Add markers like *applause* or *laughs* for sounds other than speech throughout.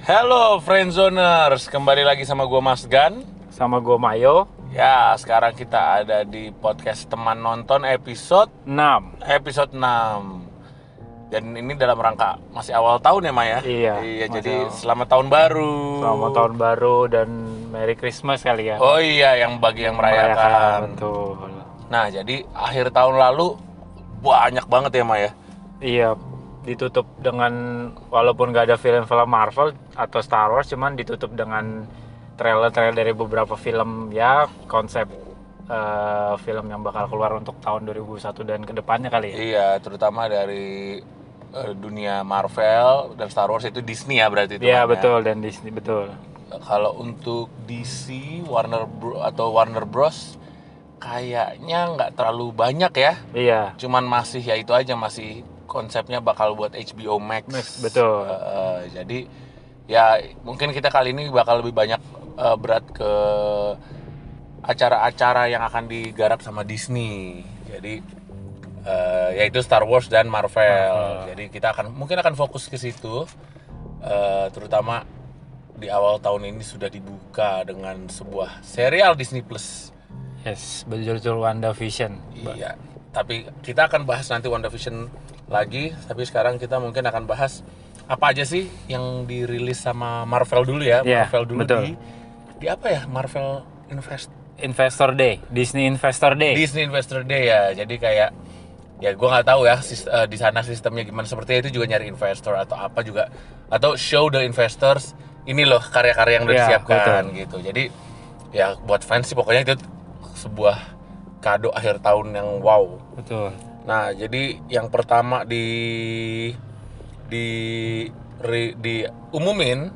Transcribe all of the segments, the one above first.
Halo Friendzoners, kembali lagi sama gue Mas Gan. sama gue Mayo Ya, sekarang kita ada di podcast teman nonton episode 6 episode 6. Dan ini dalam rangka masih awal tahun ya, Maya? Iya, Iya, jadi awal. selamat tahun baru. selamat tahun baru dan Merry Christmas kali ya Oh iya, yang bagi yang merayakan. betul Nah, jadi akhir tahun lalu banyak banget ya, Maya? iya ditutup dengan walaupun gak ada film-film Marvel atau Star Wars cuman ditutup dengan trailer-trailer dari beberapa film ya konsep eh, film yang bakal keluar untuk tahun 2001 dan ke depannya kali ya Iya, terutama dari eh, dunia Marvel dan Star Wars itu Disney ya berarti itu. Iya kan, ya? betul dan Disney betul Kalau untuk DC, Warner Bro atau Warner Bros kayaknya nggak terlalu banyak ya. iya Cuman masih ya itu aja masih konsepnya bakal buat HBO Max. Max, betul. Eh, jadi ya mungkin kita kali ini bakal lebih banyak eh, berat ke acara-acara yang akan digarap sama Disney. Jadi eh, yaitu Star Wars dan Marvel. Jadi kita akan mungkin akan fokus ke situ. Eh, terutama di awal tahun ini sudah dibuka dengan sebuah serial Disney Plus. yes betul-betul WandaVision Iya. Tapi kita akan bahas nanti WandaVision lagi. Tapi sekarang kita mungkin akan bahas apa aja sih yang dirilis sama Marvel dulu ya. Iya, Marvel dulu betul. di di apa ya? Marvel Invest Investor Day Disney Investor Day Disney Investor Day ya. Jadi kayak ya gua nggak tahu ya sis- eh, di sana sistemnya gimana seperti itu juga nyari investor atau apa juga atau show the investors ini loh karya-karya yang udah Iya, disiapkan gitu. Jadi ya buat fans sih pokoknya itu sebuah kado akhir tahun yang wow. betul Nah, jadi yang pertama di di ri- di umumin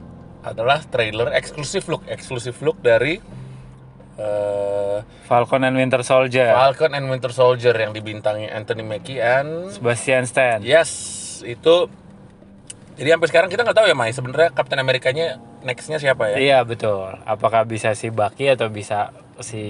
adalah trailer eksklusif look, eksklusif look dari eh, Falcon and Winter Soldier Falcon and Winter Soldier yang dibintangi Anthony Mackie and Sebastian Stan yes, itu jadi sampai sekarang kita nggak tahu ya, Mai, sebenarnya Captain Amerikanya nextnya siapa ya? Iya betul. Apakah bisa si Bucky atau bisa si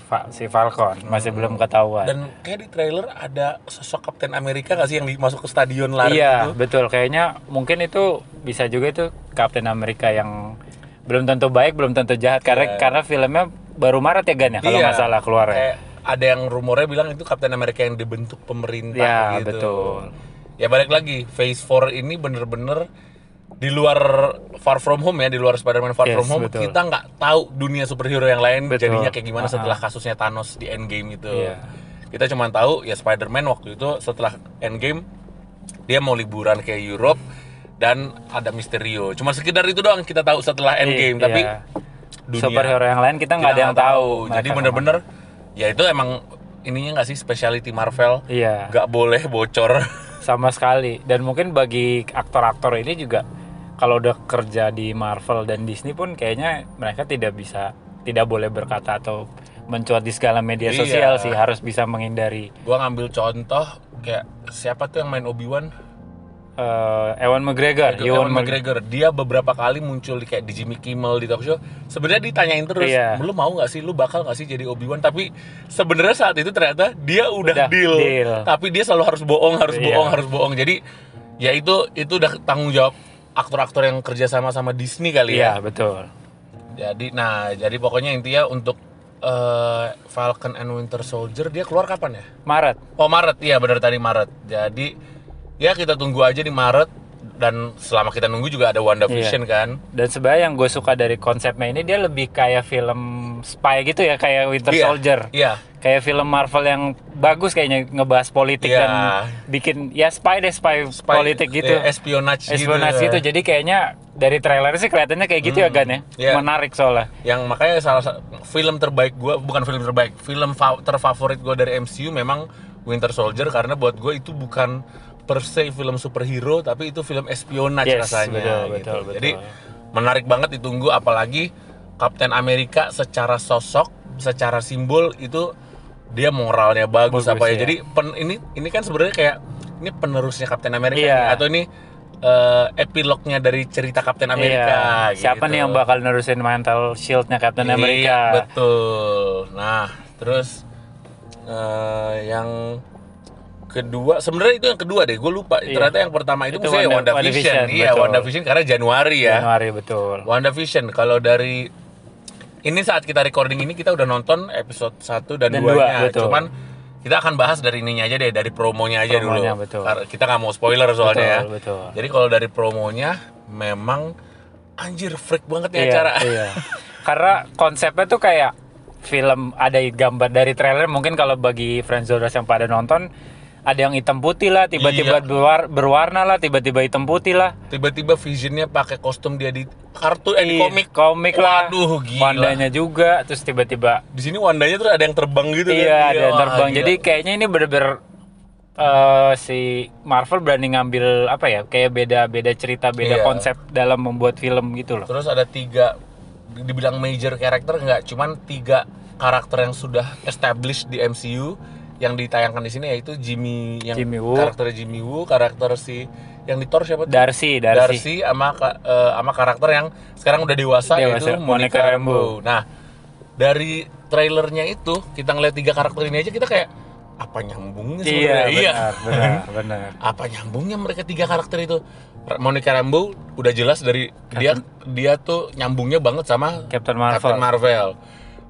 Fa- si Falcon? Masih belum ketahuan. Dan kayak di trailer ada sosok Captain Amerika nggak sih yang masuk ke stadion lari iya gitu? betul. Kayaknya mungkin itu bisa juga itu Captain America yang belum tentu baik, belum tentu jahat karena karena filmnya baru Maret ya Gan ya kalau Iya. nggak salah keluar. Kayak ada yang rumornya bilang itu Captain America yang dibentuk pemerintah Iya gitu. betul. Ya balik lagi, Phase 4 ini bener-bener di luar Far From Home ya, di luar Spider-Man Far Yes, From Home, betul. kita nggak tahu dunia superhero yang lain Betul. jadinya kayak gimana Ah, setelah kasusnya Thanos di Endgame itu. Iya. Kita cuma tahu ya Spider-Man waktu itu setelah Endgame dia mau liburan ke Europe dan ada Mysterio. Cuma sekedar itu doang kita tahu setelah Endgame, Iya. tapi dunia Superhero yang lain kita nggak ada yang nggak tahu. Jadi bener-bener ya itu emang ininya nggak sih specialty Marvel. Iya. nggak boleh bocor. sama sekali dan mungkin bagi aktor-aktor ini juga kalau udah kerja di Marvel dan Disney pun kayaknya mereka tidak bisa tidak boleh berkata atau mencuat di segala media Iya. sosial sih harus bisa menghindari Gua ngambil contoh kayak siapa tuh yang main Obi Wan? eh, Ewan McGregor, Ewan Ewan Mc- McGregor. Dia beberapa kali muncul di kayak di Jimmy Kimmel di talk show. Sebenarnya ditanyain terus, Iya. lu mau nggak sih, lu bakal nggak sih jadi Obi Wan? Tapi sebenarnya saat itu ternyata dia udah, Udah deal. deal. Tapi dia selalu harus bohong, harus Iya. bohong, harus bohong. Jadi ya itu itu udah tanggung jawab aktor-aktor yang kerja sama sama Disney kali ya. Iya betul. Jadi nah, jadi pokoknya intinya untuk eh, Falcon and Winter Soldier dia keluar kapan ya? Maret. Oh Maret, iya benar tadi Maret. Jadi ya kita tunggu aja di Maret dan selama kita nunggu juga ada WandaVision kan. Dan sebenarnya yang gue suka dari konsepnya ini dia lebih kayak film spy gitu ya kayak Winter Iya, Soldier. Iya. Kayak film Marvel yang bagus kayaknya ngebahas politik Iya. dan bikin ya spy deh spy, Spy- politik gitu. eh, espionage, espionage gitu. Jadi kayaknya dari trailer sih kelihatannya kayak gitu ya Gan ya. Iya. Menarik soalnya. Yang makanya salah satu film terbaik gua bukan film terbaik, film fa- terfavorit gua dari MCU memang Winter Soldier karena buat gue itu bukan per se film superhero tapi itu film espionage Yes, rasanya betul, gitu. betul, betul. Jadi menarik banget ditunggu apalagi Captain Amerika secara sosok, secara simbol itu dia moralnya bagus, Bagus, apa ya. ya. Jadi pen- ini ini kan sebenarnya kayak ini penerusnya Captain Amerika Iya. nih, atau ini eh, epilognya dari cerita Captain Amerika. Iya. Siapa gitu. nih yang bakal nerusin mental shieldnya Captain Iya, America? betul. Nah, terus eh, yang kedua sebenarnya itu yang kedua deh gue lupa ternyata yang pertama itu, Itu misalnya Wanda- WandaVision WandaVision, iya betul. WandaVision karena Januari ya Januari betul. WandaVision kalau dari ini saat kita recording ini kita udah nonton episode 1 dan, Dan 2 nya dua, betul. cuman kita akan bahas dari ininya aja deh dari promonya aja Promonya, dulu betul. Kita nggak mau spoiler soalnya ya Betul, betul. jadi kalau dari promonya memang anjir freak banget ya Iya, acara iya. *laughs* Karena konsepnya tuh kayak film ada gambar dari trailer mungkin kalau bagi friendzoners yang pada nonton ada yang hitam putih lah, tiba-tiba Iya. berwar- berwarna lah, tiba-tiba hitam putih lah. tiba-tiba visionnya pakai kostum dia di kartu eh di Iya, komik komik lah. waduh gila Wandanya juga, terus tiba-tiba di sini Wandanya tuh ada yang terbang gitu kan iya ada yang wah, terbang. gila. Jadi kayaknya ini bener-bener eh, si Marvel berani ngambil apa ya? Kayak beda-beda cerita, beda Iya. konsep dalam membuat film gitu loh. Terus ada tiga dibilang major karakter nggak, cuman tiga karakter yang sudah established di MCU yang ditayangkan di sini yaitu Jimmy yang Jimmy Woo. karakter Jimmy Woo, karakter si yang di Thor siapa tuh? Darcy, Darcy. Darcy sama ka- eh, sama karakter yang sekarang udah dewasa, Dewasa, yaitu Monica Monica Rambeau. Rambeau. Nah, dari trailernya itu kita ngeliat tiga karakter ini aja kita kayak apa nyambungnya Iya, sebenarnya? benar, benar, *laughs* benar. apa nyambungnya mereka tiga karakter itu Monica Rambeau udah jelas dari dia dia tuh nyambungnya banget sama Captain Marvel. Captain Marvel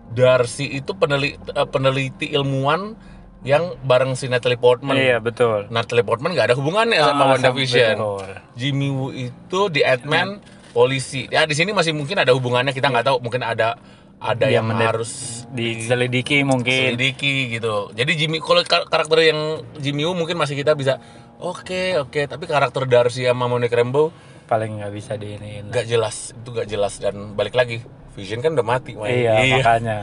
Darcy itu peneliti, peneliti ilmuwan yang bareng si Natalie Portman Iya, betul. Natalie Portman nggak ada hubungannya sama Ah, WandaVision betul. Jimmy Woo itu di Ant-Man polisi ya di sini masih mungkin ada hubungannya kita nggak tahu mungkin ada ada Iya, yang mendet- harus Diselidiki mungkin. selidiki gitu. Jadi Jimmy kalau kar- karakter yang Jimmy Woo mungkin masih kita bisa oke oke tapi karakter Darcy sama Monica Rambeau Paling nggak bisa diiniin. nggak jelas itu nggak jelas dan balik lagi Vision kan udah mati Mai. Iya, makanya.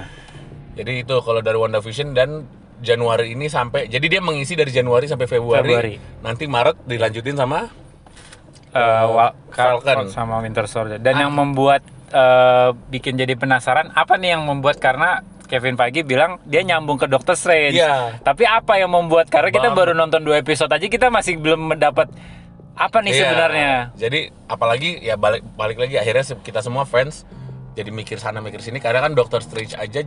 Jadi itu kalau dari WandaVision dan Januari ini sampai jadi dia mengisi dari Januari sampai Februari. Februari. Nanti Maret dilanjutin sama Eh, Ka- Falcon. sama Winter Soldier. Dan yang membuat eh, bikin jadi penasaran apa nih yang membuat karena Kevin Feige bilang dia nyambung ke Doctor Strange. Iya. Tapi apa yang membuat karena kita Bam. baru nonton dua episode aja kita masih belum mendapat apa nih Iya. sebenarnya. Jadi apalagi ya balik balik lagi akhirnya kita semua fans jadi mikir sana mikir sini karena kan Doctor Strange aja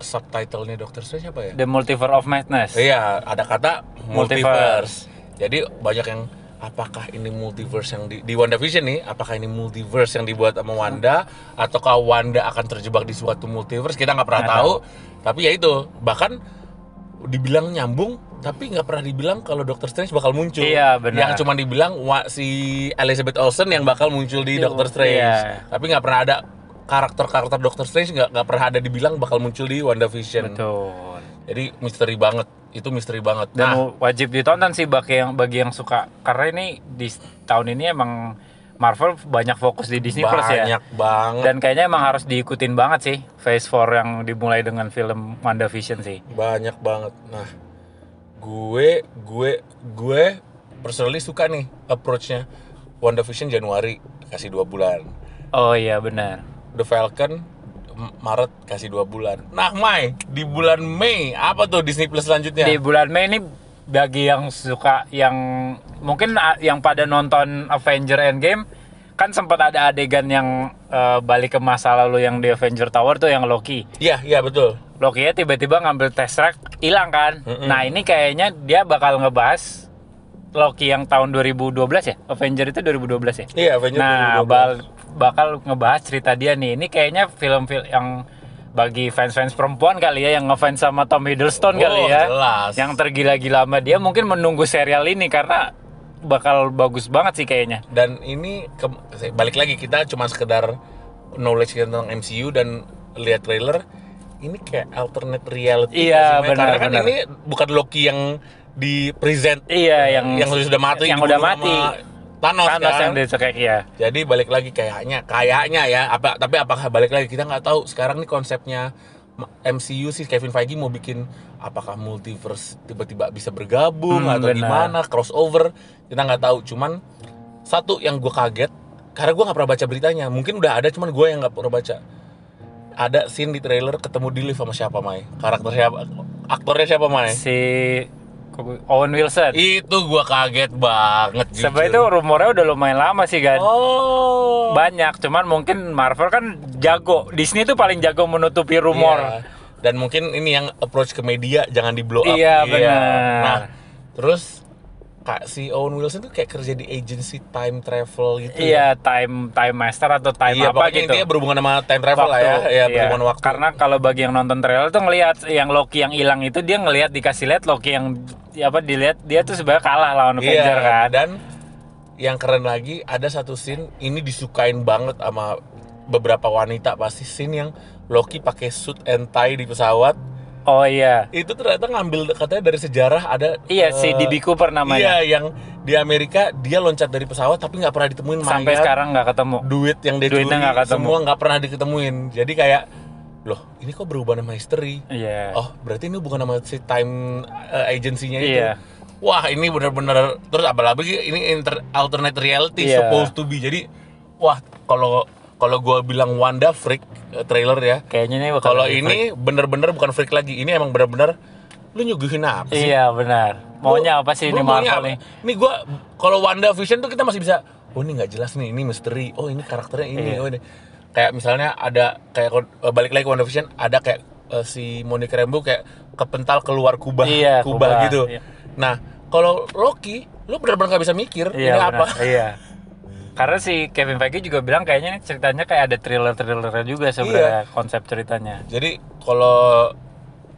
subtitlenya Doctor Strange apa ya? The Multiverse of Madness. Iya, ada kata multiverse. Multiverse. Jadi banyak yang apakah ini multiverse yang di, di WandaVision nih, apakah ini multiverse yang dibuat sama Wanda ataukah Wanda akan terjebak di suatu multiverse? Kita nggak pernah Nggak tahu. Tapi ya itu, bahkan dibilang nyambung tapi nggak pernah dibilang kalau Doctor Strange bakal muncul. Iya, benar. Yang cuma dibilang wa, si Elizabeth Olsen yang bakal muncul di Iya, Doctor Strange. iya. Tapi nggak pernah ada karakter-karakter Doctor Strange nggak nggak pernah ada dibilang bakal muncul di WandaVision. Betul. Jadi misteri banget. Itu misteri banget. Dan Nah, wajib ditonton sih bagi yang bagi yang suka karena ini di tahun ini emang Marvel banyak fokus di Disney Plus ya. banyak banget. Dan kayaknya emang harus diikutin banget sih Phase 4 yang dimulai dengan film WandaVision sih. banyak banget. Nah, gue gue gue personally suka nih approach-nya WandaVision Januari kasih dua bulan. Oh iya benar. The Falcon Maret kasih dua bulan. Nah, Mai di bulan Mei apa tuh Disney Plus selanjutnya? Di bulan Mei ini bagi yang suka yang mungkin ah, yang pada nonton Avenger Endgame kan sempat ada adegan yang eh, balik ke masa lalu yang di Avenger Tower tuh yang Loki. Iya, iya betul. Loki ya tiba-tiba ngambil Tesseract hilang kan. Mm-mm. Nah, ini kayaknya dia bakal ngebahas Loki yang tahun 2012 ya. Avenger itu 2012 ya. Iya, Avengers Nah, 2012. bal- bakal ngebahas cerita dia nih. Ini kayaknya film-film yang bagi fans-fans perempuan kali ya yang ngefans sama Tom Hiddleston kali Oh, ya. jelas. Yang tergila-gila sama dia mungkin menunggu serial ini karena bakal bagus banget sih kayaknya. dan ini ke- balik lagi kita cuma sekedar knowledge tentang MCU dan lihat trailer ini kayak alternate reality Iya, benar, kan benar. ini bukan Loki yang di present Iya, yang yang sudah mati yang udah sama mati. Thanos, Thanos kan? yang dicekek ya. jadi balik lagi kayaknya kayaknya ya. Apa tapi apakah balik lagi? Kita nggak tahu. Sekarang nih konsepnya MCU sih Kevin Feige mau bikin apakah multiverse tiba-tiba bisa bergabung Hmm, atau benar. gimana crossover? Kita nggak tahu. Cuman satu yang gue kaget karena gue nggak pernah baca beritanya. Mungkin udah ada cuman gue yang nggak pernah baca. Ada scene di trailer ketemu di lift sama siapa Mai? Karakter siapa? Aktornya siapa Mai? Si Owen Wilson. itu gue kaget banget jujur. Sebenarnya itu rumornya udah lumayan lama sih kan. oh Banyak, cuman mungkin Marvel kan jago. Disney tuh paling jago menutupi rumor. Iya. Dan mungkin ini yang approach ke media jangan di blow up. Iya, benar. Nah, terus kak si Owen Wilson tuh kayak kerja di agency time travel gitu Iya, time time master atau time iya apa gitu. intinya berhubungan sama time travel lah ya Waktu, ya iya. berhubungan waktu Karena kalau bagi yang nonton trailer tuh ngelihat yang Loki yang hilang itu dia ngelihat dikasih lihat Loki yang ya apa dilihat dia tuh sebenarnya kalah lawan Avenger Iya, kan. dan yang keren lagi ada satu scene ini disukain banget sama beberapa wanita pasti scene yang Loki pakai suit and tie di pesawat Oh iya. itu ternyata ngambil katanya dari sejarah ada Iya si eh, DB Cooper namanya. Iya, yang di Amerika dia loncat dari pesawat tapi nggak pernah ditemuin Sampai mayat, sekarang nggak ketemu. duit yang dia Duitnya curi nggak ketemu. semua nggak pernah diketemuin. Jadi kayak loh ini kok berubah nama history? Iya. Oh berarti ini bukan nama si time uh, agency-nya itu. Iya. Wah ini bener-bener terus apalagi ini inter, alternate reality Iya. supposed to be. Jadi wah kalau kalau gue bilang Wanda freak uh, trailer ya. Kayaknya ini Kalau ini bener-bener bukan freak lagi. Ini emang bener-bener lu nyuguhin apa sih? Iya benar. Maunya apa sih ini Marvel nih? Nih gua kalau Wanda Vision tuh kita masih bisa oh ini nggak jelas nih, ini misteri. Oh ini karakternya ini. Iya. Oh ini. Kayak misalnya ada kayak eh, balik lagi ke Wanda Vision ada kayak eh, si Monica Rambeau kayak kepental keluar kubah Iya, kubah, kubah, gitu. iya. Nah, kalau Loki lu benar-benar nggak bisa mikir Iya ini apa. Iya. Karena si Kevin Feige juga bilang kayaknya ceritanya kayak ada thriller-thrillernya juga sebenarnya Iya. konsep ceritanya. Jadi kalau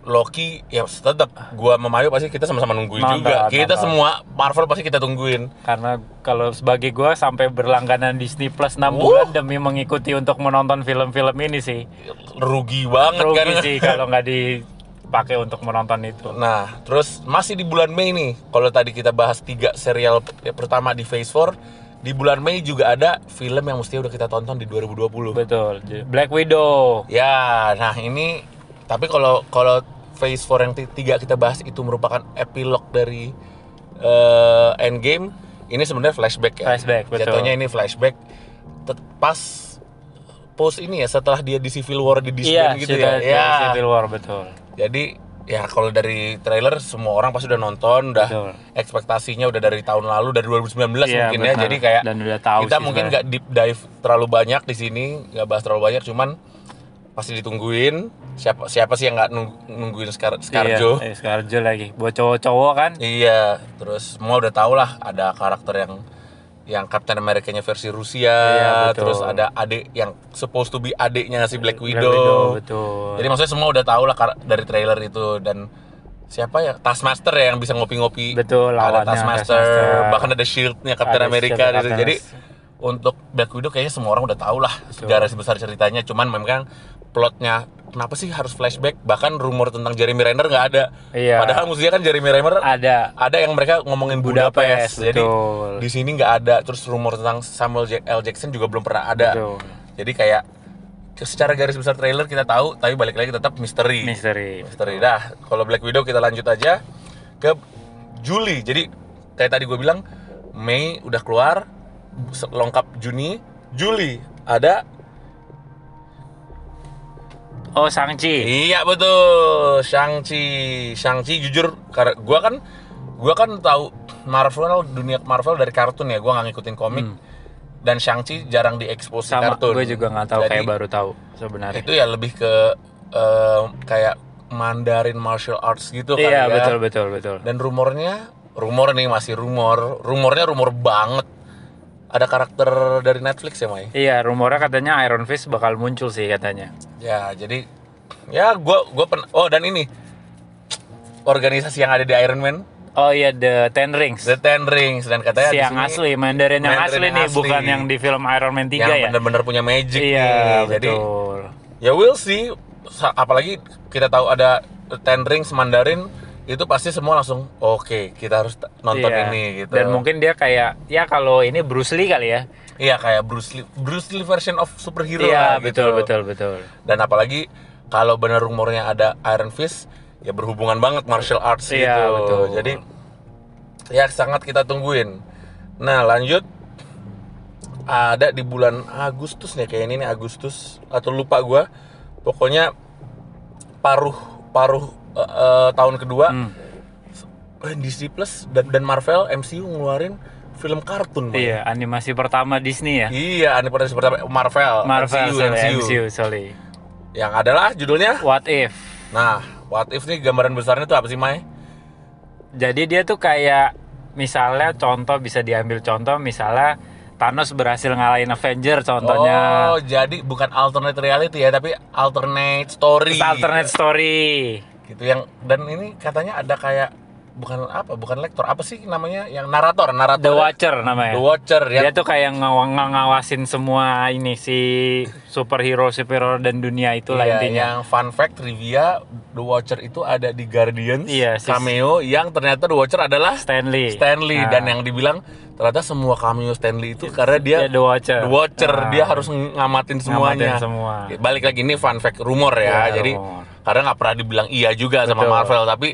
Loki ya tetap gua sama Mario pasti kita sama-sama nungguin Nonton, juga. Kita nonton. semua Marvel pasti kita tungguin. Karena kalau sebagai gua sampai berlangganan Disney Plus 6 Wuh. bulan demi mengikuti untuk menonton film-film ini sih. Rugi banget Rugi kan. sih *laughs* kalau nggak dipakai untuk menonton itu. Nah, terus masih di bulan Mei nih. Kalau tadi kita bahas tiga serial ya, pertama di Phase 4, di bulan Mei juga ada film yang mesti udah kita tonton di 2020. Betul. Black Widow. Ya, nah ini tapi kalau kalau Phase 4 yang ti- tiga kita bahas itu merupakan epilog dari eh, Endgame, ini sebenarnya flashback ya. Flashback, betul. Jatuhnya ini flashback pas post ini ya setelah dia di Civil War di Iya, disband gitu sudah ya. Ya. Civil War betul. Jadi ya kalau dari trailer semua orang pasti udah nonton, udah Betul. ekspektasinya udah dari tahun lalu dari 2019 Iya, mungkin ya. benar. Jadi kayak Dan udah tahu kita sih mungkin nggak deep dive terlalu banyak di sini, nggak bahas terlalu banyak, cuman pasti ditungguin. Siapa siapa sih yang nggak nung- nungguin Scar Scarjo? Iya, eh, Scarjo lagi. Buat cowok-cowok kan. Iya, terus semua udah tau lah ada karakter yang yang Captain America-nya versi Rusia, Iya, betul. terus ada adik yang supposed to be adiknya si Black Black Widow. betul. Jadi maksudnya semua udah tahu lah dari trailer itu dan siapa ya Taskmaster ya yang bisa ngopi-ngopi. Betul, Ada Taskmaster, Taskmaster. bahkan ada Shieldnya Captain Ada America Shield gitu. Jadi untuk Black Widow kayaknya semua orang udah tahu lah sejarah sebesar ceritanya. Cuman memang plotnya kenapa sih harus flashback? Bahkan rumor tentang Jeremy Renner nggak ada. Iya. Padahal musuhnya kan Jeremy Renner ada ada yang mereka ngomongin Budapest, Budapest, jadi betul. di sini nggak ada terus rumor tentang Samuel L Jackson juga belum pernah ada Betul. jadi kayak secara garis besar trailer kita tahu tapi balik lagi tetap misteri misteri. misteri dah kalau Black Widow kita lanjut aja ke Juli jadi kayak tadi gue bilang Mei udah keluar lengkap Juni Juli ada Oh, Shang-Chi. Iya betul, Shang-Chi. Shang-Chi jujur karena gua kan gua kan tahu Marvel dunia Marvel dari kartun ya, gua nggak ngikutin komik. Dan Shang-Chi jarang diekspos di Hmm. Sama, kartun. gue juga nggak tahu Jadi, kayak baru tahu sebenarnya. Itu ya lebih ke eh, kayak Mandarin martial arts gitu kali Iya, ya. betul betul betul. Dan rumornya, rumor nih masih rumor, rumornya rumor banget. Ada karakter dari Netflix ya, Mai? Iya, rumornya katanya Iron Fist bakal muncul sih katanya. Ya, jadi ya gua gua pen oh dan ini organisasi yang ada di Iron Man, Oh iya, The Ten Rings. The Ten Rings dan katanya si yang asli, Mandarin yang Mandarin asli yang nih, asli. bukan yang di film Iron Man 3 yang ya. bener-bener punya magic Iya, nih. Jadi betul. ya we'll see. Apalagi kita tahu ada The Ten Rings Mandarin itu pasti semua langsung oke kita harus nonton Iya. ini gitu. Dan mungkin dia kayak ya kalau ini Bruce Lee kali ya. iya kayak Bruce Lee, Bruce Lee version of superhero Iya, lah betul gitu. betul betul. Dan apalagi kalau benar rumornya ada Iron Fist ya berhubungan banget martial arts Iya, gitu. betul. Jadi ya sangat kita tungguin. Nah, lanjut ada di bulan Agustus nih kayak ini nih Agustus atau lupa gua. Pokoknya paruh paruh eh, eh, tahun kedua Hmm. eh, Disney Plus dan, dan Marvel MCU ngeluarin film kartun. Boy. Iya, animasi pertama Disney ya. Iya, animasi pertama Marvel, Marvel MCU, sorry, MCU. MCU, sorry. Yang adalah judulnya What if? Nah, what if nih gambaran besarnya tuh apa sih, Mai? Jadi dia tuh kayak misalnya contoh bisa diambil contoh misalnya Thanos berhasil ngalahin Avenger contohnya. Oh, jadi bukan alternate reality ya, tapi alternate story. Terus alternate story. Gitu. Yang dan ini katanya ada kayak bukan apa, bukan lektor, apa sih namanya? Yang narator, narator. The Watcher namanya. The Watcher ya. Dia tuh kayak ngaw- ng- ngawasin semua ini si superhero superhero dan dunia itulah Iya, intinya. Yang fun fact trivia, The Watcher itu ada di Guardians Iya, sis- cameo yang ternyata The Watcher adalah Stanley. Stanley Nah, dan yang dibilang ternyata semua cameo Stanley itu karena dia dia The Watcher. The Watcher, Nah, dia harus ngamatin semuanya. semua. Balik lagi ini fun fact rumor ya. Iya, Jadi rumor. karena nggak pernah dibilang iya juga sama Betul. Marvel, tapi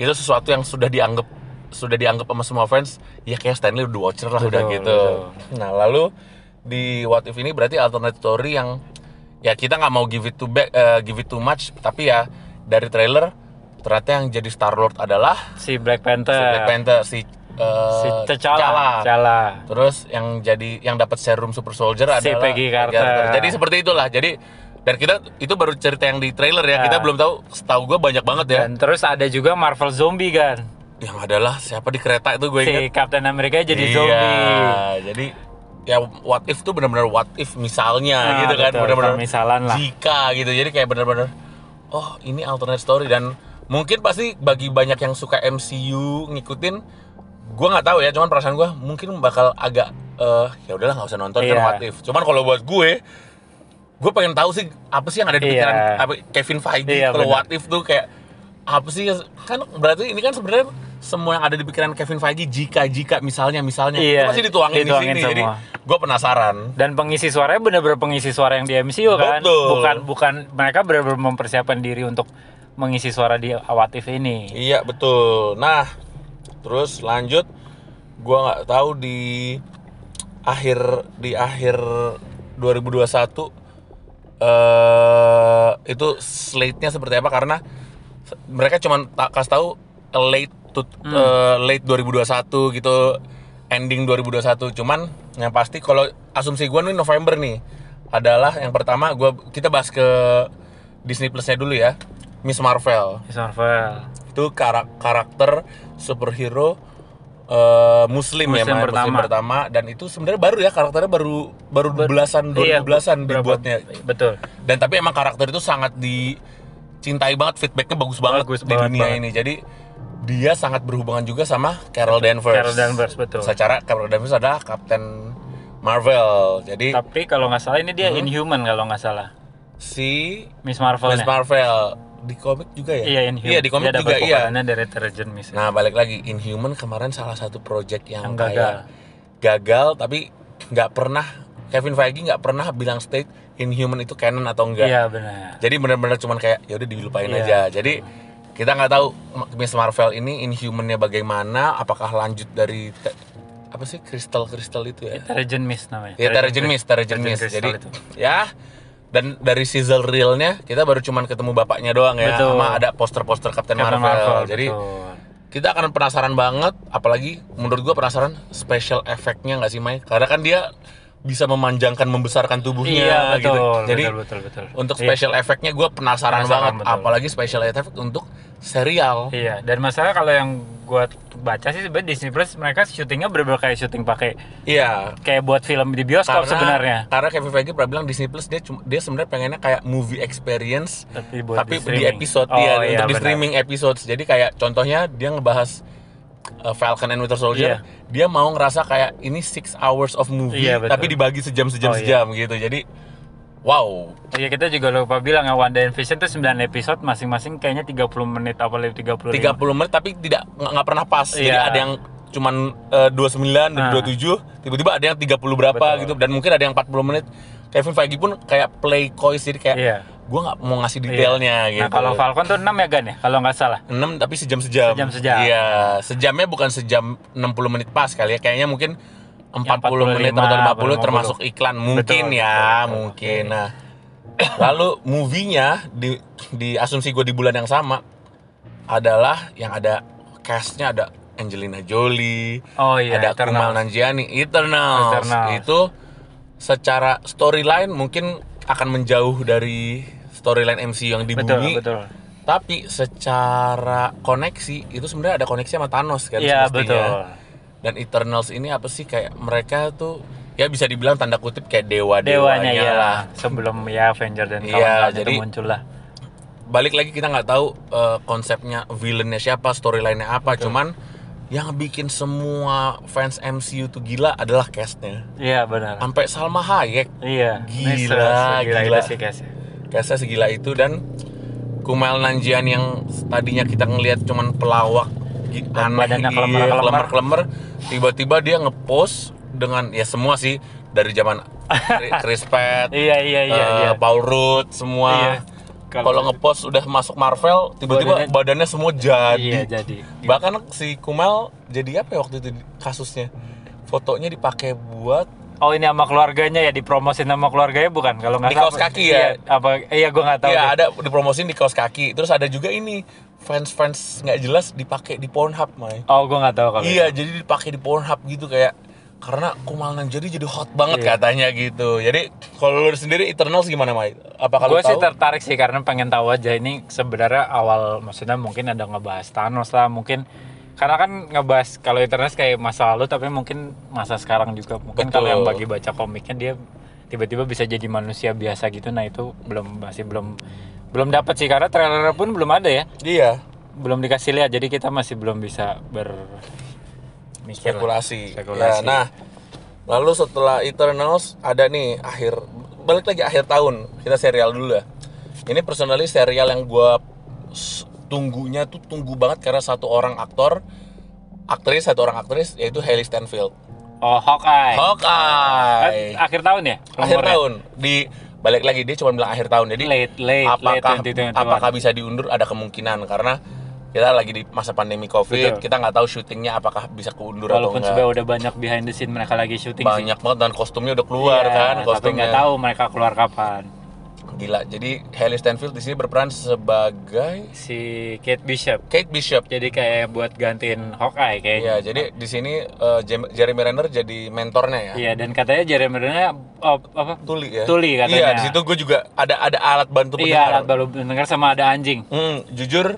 itu sesuatu yang sudah dianggap sudah dianggap sama semua fans ya kayak Stanley The Watcher lah udah gitu. betul. Nah, lalu di What If ini berarti alternate story yang ya kita nggak mau give it to back, eh, give it too much, tapi ya dari trailer ternyata yang jadi Star Lord adalah si Black Panther. si Black Panther si eh, Si T'Challa. T'Challa. Terus yang jadi yang dapat serum super soldier Si adalah Peggy Carter. Jadi seperti itulah. Jadi dan kita itu baru cerita yang di trailer ya. Kita Ya. belum tahu. Setahu gue banyak banget ya. Dan terus ada juga Marvel Zombie kan. Yang adalah siapa di kereta itu gue Si ingat. Captain America jadi iya, zombie. Jadi ya what if tuh benar-benar what if misalnya Ah, gitu kan. Benar-benar permisalan lah. Jika gitu. Jadi kayak benar-benar oh ini alternate story dan mungkin pasti bagi banyak yang suka MCU ngikutin gue nggak tahu ya cuman perasaan gue mungkin bakal agak eh ya udahlah nggak usah nonton kan Iya. what if cuman kalau buat gue gue pengen tahu sih apa sih yang ada di Iya. pikiran apa, Kevin Feige Iya, kalau what if tuh kayak apa sih kan berarti ini kan sebenarnya semua yang ada di pikiran Kevin Feige jika jika misalnya misalnya Iya, itu pasti dituangin, dituangin di sini jadi semua. gue penasaran Dan pengisi suaranya bener-bener pengisi suara yang di MCU kan. Betul. Bukan bukan mereka bener-bener mempersiapkan diri untuk mengisi suara di Awatif ini. Iya betul. Nah, terus lanjut, gua nggak tahu di akhir di akhir 2021 eh itu slate-nya seperti apa? Karena mereka cuma tak kasih tahu late to, eh, late 2021 gitu ending 2021 cuman yang pasti kalau asumsi gua nih November nih adalah yang pertama gua kita bahas ke Disney Plus-nya dulu ya Miss Marvel. Miss Marvel. itu karak- karakter superhero eh, muslim, ya Muslim Mas, pertama. muslim pertama dan itu sebenarnya baru ya karakternya baru baru belasan Iya, 2010-an berapa- dibuatnya Betul. dan tapi emang karakter itu sangat dicintai banget feedbacknya bagus banget Bagus di banget, dunia banget. ini jadi dia sangat berhubungan juga sama Carol Danvers Carol Danvers betul. secara Carol Danvers adalah Captain Marvel jadi Tapi kalau nggak salah ini dia Hmm. Inhuman kalau nggak salah. si Miss Marvel. Miss Marvel di komik juga ya Iya Inhuman. iya di komik juga iya dari. Nah balik lagi Inhuman kemarin salah satu project yang, Yang gagal. kayak gagal tapi nggak pernah Kevin Feige nggak pernah bilang state Inhuman itu canon atau enggak. Iya benar. Jadi benar-benar cuman kayak ya udah dilupain Iya. aja. Jadi kita nggak tahu Miss Marvel ini Inhumannya bagaimana, apakah lanjut dari apa sih kristal kristal itu ya? Terrigen Miss namanya. Ya Terrigen Mist, Mist. Jadi itu. ya dan dari sizzle realnya kita baru cuman ketemu bapaknya doang ya, Betul. sama ada poster-poster Captain, Captain Marvel. Jadi betul. kita akan penasaran banget apalagi menurut gua penasaran special effectnya nggak sih Mai karena kan dia bisa memanjangkan membesarkan tubuhnya Iya betul. gitu jadi betul betul betul. untuk Iya. special effectnya gua penasaran, Penasaran, banget betul. apalagi special effect untuk serial Iya, dan masalah kalau yang gua baca sih sebenarnya Disney Plus mereka syutingnya bener-bener kayak syuting pakai iya kayak buat film di bioskop sebenarnya. karena Kevin Feige pernah bilang Disney Plus dia cuma dia sebenarnya pengennya kayak movie experience Tapi buat tapi di di, episode Oh, dia iya, untuk di benar. streaming episodes jadi kayak contohnya dia ngebahas uh, Falcon and Winter Soldier Iya. dia mau ngerasa kayak ini six hours of movie Iya, betul. tapi dibagi sejam sejam Oh, iya. sejam gitu jadi wow Iya kita juga lupa bilang ya Wanda and Vision tuh 9 episode masing-masing kayaknya 30 menit apa lebih 30 30 menit tapi tidak nggak pernah pas jadi Iya. ada yang cuman uh, 29 Nah. 27 tiba-tiba ada yang 30 berapa Betul. gitu dan mungkin ada yang 40 menit Kevin Feige pun kayak play coy jadi kayak Iya. gue nggak mau ngasih detailnya gitu Nah kalau Falcon tuh 6 ya Gan ya kalau nggak salah. 6 tapi sejam-sejam. Sejam-sejam. Iya, sejamnya bukan sejam 60 menit pas kali ya. Kayaknya mungkin 40 45, menit atau 50 50. termasuk iklan mungkin Betul, ya, betul, betul. mungkin. Nah, *coughs* lalu movie-nya di di asumsi gue di bulan yang sama adalah yang ada cast-nya ada Angelina Jolie, Oh iya, ada Eternals. Kumail Nanjiani, Eternals. Eternals. Itu secara storyline mungkin akan menjauh dari storyline MCU yang di Betul, bumi betul. Tapi secara koneksi itu sebenarnya ada koneksi sama Thanos kan Iya semestinya. betul. Dan Eternals ini apa sih kayak mereka tuh ya bisa dibilang tanda kutip kayak dewa Dewanya ya lah. sebelum ya Avenger dan Iya, kawan-kawan jadi- itu muncul lah. Balik lagi kita nggak tahu eh, konsepnya villainnya siapa, storyline-nya apa, cuman yang bikin semua fans MCU tuh gila adalah castnya. Iya benar. Sampai Salma Hayek Iya. Gila, segila gila. itu sih guys. castnya segila itu dan Kumail Nanjian yang tadinya kita ngelihat cuman pelawak aneh badannya iya, kelemar-kelemar. tiba-tiba dia ngepost dengan ya semua sih dari zaman *laughs* Chris Pratt, Iya iya iya eh, iya. Paul Rudd semua. Iya. Kalau ngepost udah masuk Marvel, tiba-tiba Badannya- badannya, semua jadi. Iya jadi. Bahkan si Kumail jadi apa ya waktu itu kasusnya? Fotonya dipakai buat Oh ini sama keluarganya ya dipromosin sama keluarganya bukan kalau nggak Di kaos kaki ya? Iya, apa iya gua nggak tahu. Iya deh. ada dipromosin di kaos kaki. Terus ada juga ini fans-fans nggak jelas dipakai di Pornhub, Mai. Oh gua nggak tahu kalau. Iya, jadi dipakai di Pornhub gitu kayak karena Kumal Nanjiani jadi hot banget Iya. katanya gitu. Jadi kalau lu sendiri Eternals gimana, Mai? Apa kalau Gue sih tertarik sih karena pengen tahu aja. Ini sebenarnya awal maksudnya mungkin ada ngebahas Thanos lah mungkin. Karena kan ngebahas kalau Eternals kayak masa lalu tapi mungkin masa sekarang juga. Mungkin kalau yang bagi baca komiknya dia tiba-tiba bisa jadi manusia biasa gitu. Nah itu belum masih belum belum dapat sih. Karena trailer pun belum ada ya. Iya, belum dikasih lihat jadi kita masih belum bisa ber mikir spekulasi. Spekulasi. Ya, nah, lalu setelah Eternals ada nih akhir balik lagi akhir tahun. Kita serial dulu ya. Ini personally serial yang gua s- tunggunya tuh tunggu banget karena satu orang aktor aktris satu orang aktris yaitu Hailey Steinfeld. oh Hawkeye Hawkeye. Eh, akhir tahun ya akhir rumornya? tahun di balik lagi dia cuma bilang akhir tahun. Jadi late late apakah late 2021. apakah bisa diundur ada kemungkinan karena kita lagi di masa pandemi covid Betul. kita nggak tahu syutingnya apakah bisa keundur atau Walaupun enggak sebenarnya udah banyak behind the scene mereka lagi syuting sih. banyak banget dan kostumnya udah keluar Iya, kan Tapi kostumnya nggak tahu mereka keluar kapan. gila jadi Hailey Steinfeld di sini berperan sebagai Si Kate Bishop. Kate Bishop Jadi kayak buat gantiin Hawkeye kayaknya. Iya, jadi di sini Jem- Jeremy Renner jadi mentornya ya. Iya, dan katanya Jeremy Renner oh, apa? Tuli ya. Tuli katanya. Iya, di situ gue juga ada ada alat bantu Iya, pendengar. alat baru dengar sama ada anjing. Hmm, jujur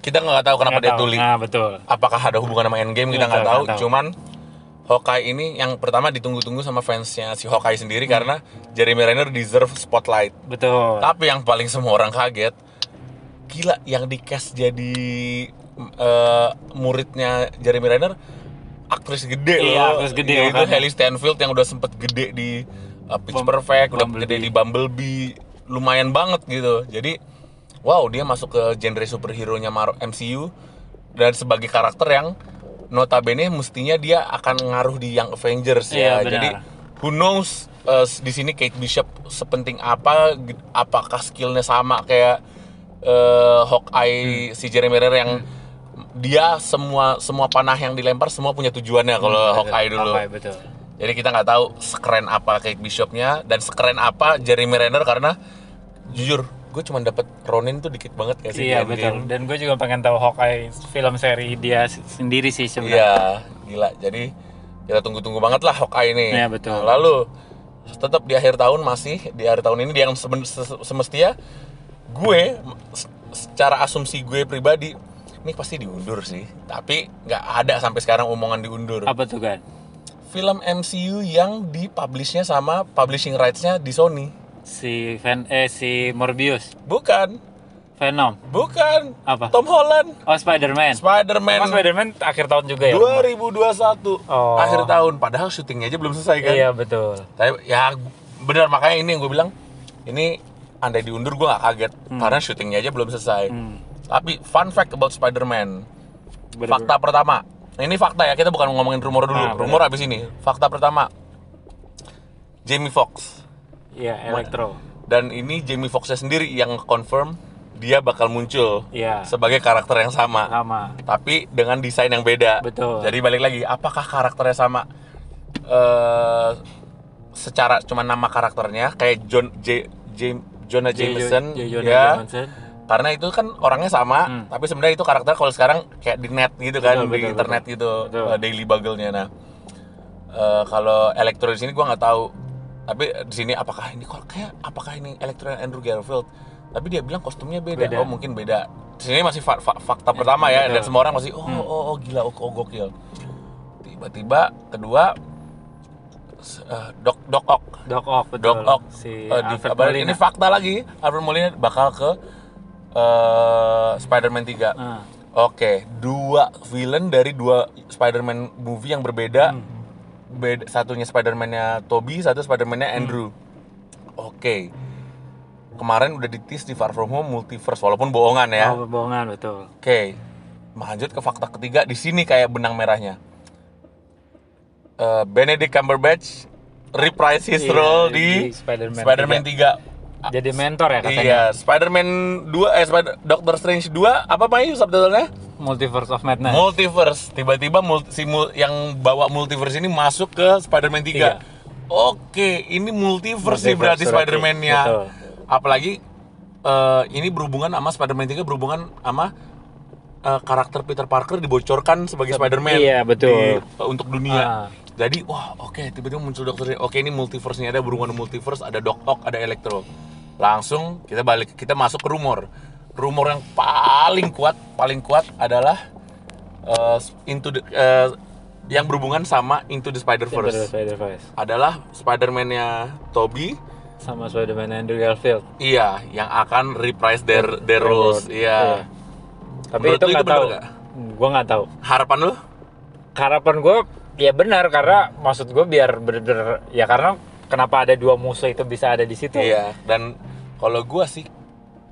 kita nggak tahu kenapa Nggak dia tahu. tuli. Nah, betul. Apakah ada hubungan sama Endgame kita nggak tahu. tahu. Cuman Hawkeye ini yang pertama ditunggu-tunggu sama fansnya si Hawkeye sendiri Hmm. karena Jeremy Renner deserve spotlight. Betul. Tapi yang paling semua orang kaget, gila yang di cast jadi eh, muridnya Jeremy Renner aktris gede Iya, loh. aktris gede, Yaitu makanya. Hailey Steinfeld yang udah sempet gede di uh, Pitch Bum- Perfect, udah Bumblebee. gede di Bumblebee, lumayan banget gitu. Jadi wow dia masuk ke genre superhero-nya Mar- MCU dan sebagai karakter yang notabene mestinya dia akan ngaruh di Young Avengers ya. Iya, benar. Jadi who knows uh, di sini Kate Bishop sepenting apa apakah skillnya sama kayak uh, Hawkeye si Jeremy Renner yang dia semua semua panah yang dilempar semua punya tujuannya kalau Hmm, Hawkeye dulu. Hawkeye, betul. Jadi kita nggak tahu sekeren apa Kate Bishopnya dan sekeren apa Jeremy Renner karena jujur gue cuma dapet Ronin tuh dikit banget kayak sih Iya, betul. Dan gue juga pengen tahu Hawkeye film seri dia sendiri sih Iya, sebenarnya. gila. Jadi kita tunggu-tunggu banget lah Hawkeye ini. Iya, betul. Nah, lalu tetap di akhir tahun masih di akhir tahun ini dia yang semestinya gue secara asumsi gue pribadi ini pasti diundur sih. Tapi nggak ada sampai sekarang omongan diundur. Apa tuh kan? Film MCU yang dipublishnya sama publishing rights-nya di Sony. Si Ven eh si Morbius, Bukan, Venom. bukan. Apa? Tom Holland, Oh, Spider-Man. Spider-Man. Emang Spider-Man akhir tahun juga ya? 2021 Oh. akhir tahun padahal syutingnya aja belum selesai kan Iya, betul. Tapi ya benar makanya ini yang gue bilang ini andai diundur gue gak kaget karena syutingnya aja belum selesai. Hmm. Tapi fun fact about Spider-Man. Fakta pertama. Nah, ini fakta ya, kita bukan ngomongin rumor dulu. Ah, bener. rumor abis ini. Fakta pertama. Jamie Foxx. Iya, Electro. Dan ini Jamie Foxxnya sendiri yang confirm dia bakal muncul Iya. sebagai karakter yang sama. Sama. Tapi dengan desain yang beda. Betul. Jadi balik lagi, apakah karakternya sama? eh secara cuma nama karakternya kayak John J, J Jonah J. Jameson J. Jonah ya Jameson. karena itu kan orangnya sama Hmm. tapi sebenarnya itu karakter kalau sekarang kayak di net gitu kan Betul, di betul, internet betul. gitu Betul. eh, daily bugle-nya nah eh, kalau Electro di sini gua nggak tahu tapi di sini apakah ini kok kayak apakah ini Electro Andrew Garfield? Tapi dia bilang kostumnya beda, Beda. oh mungkin beda. Sini masih fa- fa- fakta pertama ya dan semua orang masih oh Hmm. oh, oh gila oh, oh gokil. Tiba-tiba kedua Doc Doc Ock. Doc Ock betul. Doc Ock. Si eh, di- Alfred ini fakta lagi. Alfred Molina bakal ke eh, Spider-Man 3 Ah, Oke, dua villain dari dua Spider-Man movie yang berbeda. Hmm. Beda, satunya Spider-Man-nya Toby, satu Spider-Man-nya Andrew. Oke. Kemarin udah ditis di Far From Home multiverse walaupun bohongan ya. oh, bohongan betul. Oke. Lanjut ke fakta ketiga di sini kayak benang merahnya. Eh, Benedict Cumberbatch reprise his Iya, role di di, Spider-Man Spider-Man 3. Jadi mentor ya katanya. Iya, Spider-Man 2 eh Spider Doctor Strange 2 apa Pak subtitlenya? Multiverse of Madness. Multiverse. Tiba-tiba multi, si mul- yang bawa multiverse ini masuk ke Spider-Man 3. Tiga. Oke, ini multiverse, Multiverse berarti berarti. Spider-Man-nya. Betul. Apalagi eh, ini berhubungan sama Spider-Man 3 berhubungan sama eh, karakter Peter Parker dibocorkan sebagai Spider-Man. Iya, betul. di- eh, untuk dunia. Ah. Jadi, wah, oke, tiba-tiba muncul Strange. Oke, ini multiverse-nya ada berhubungan multiverse, ada Doc Ock, ada Electro. Langsung kita balik, kita masuk ke rumor. Rumor yang paling kuat, paling kuat adalah eh, into the, eh, yang berhubungan sama Into the Spider-Verse. Spider-Verse. Adalah Spider-Man-nya Toby, Sama Spider-Man Andrew Garfield. iya, yang akan reprise their their roles. Iya. Tapi Menurut itu nggak tahu. Gue nggak tahu. Harapan lu? Harapan gue ya benar karena maksud gue biar bener-bener ya karena kenapa ada dua musuh itu bisa ada di situ. Iya. Dan kalau gua sih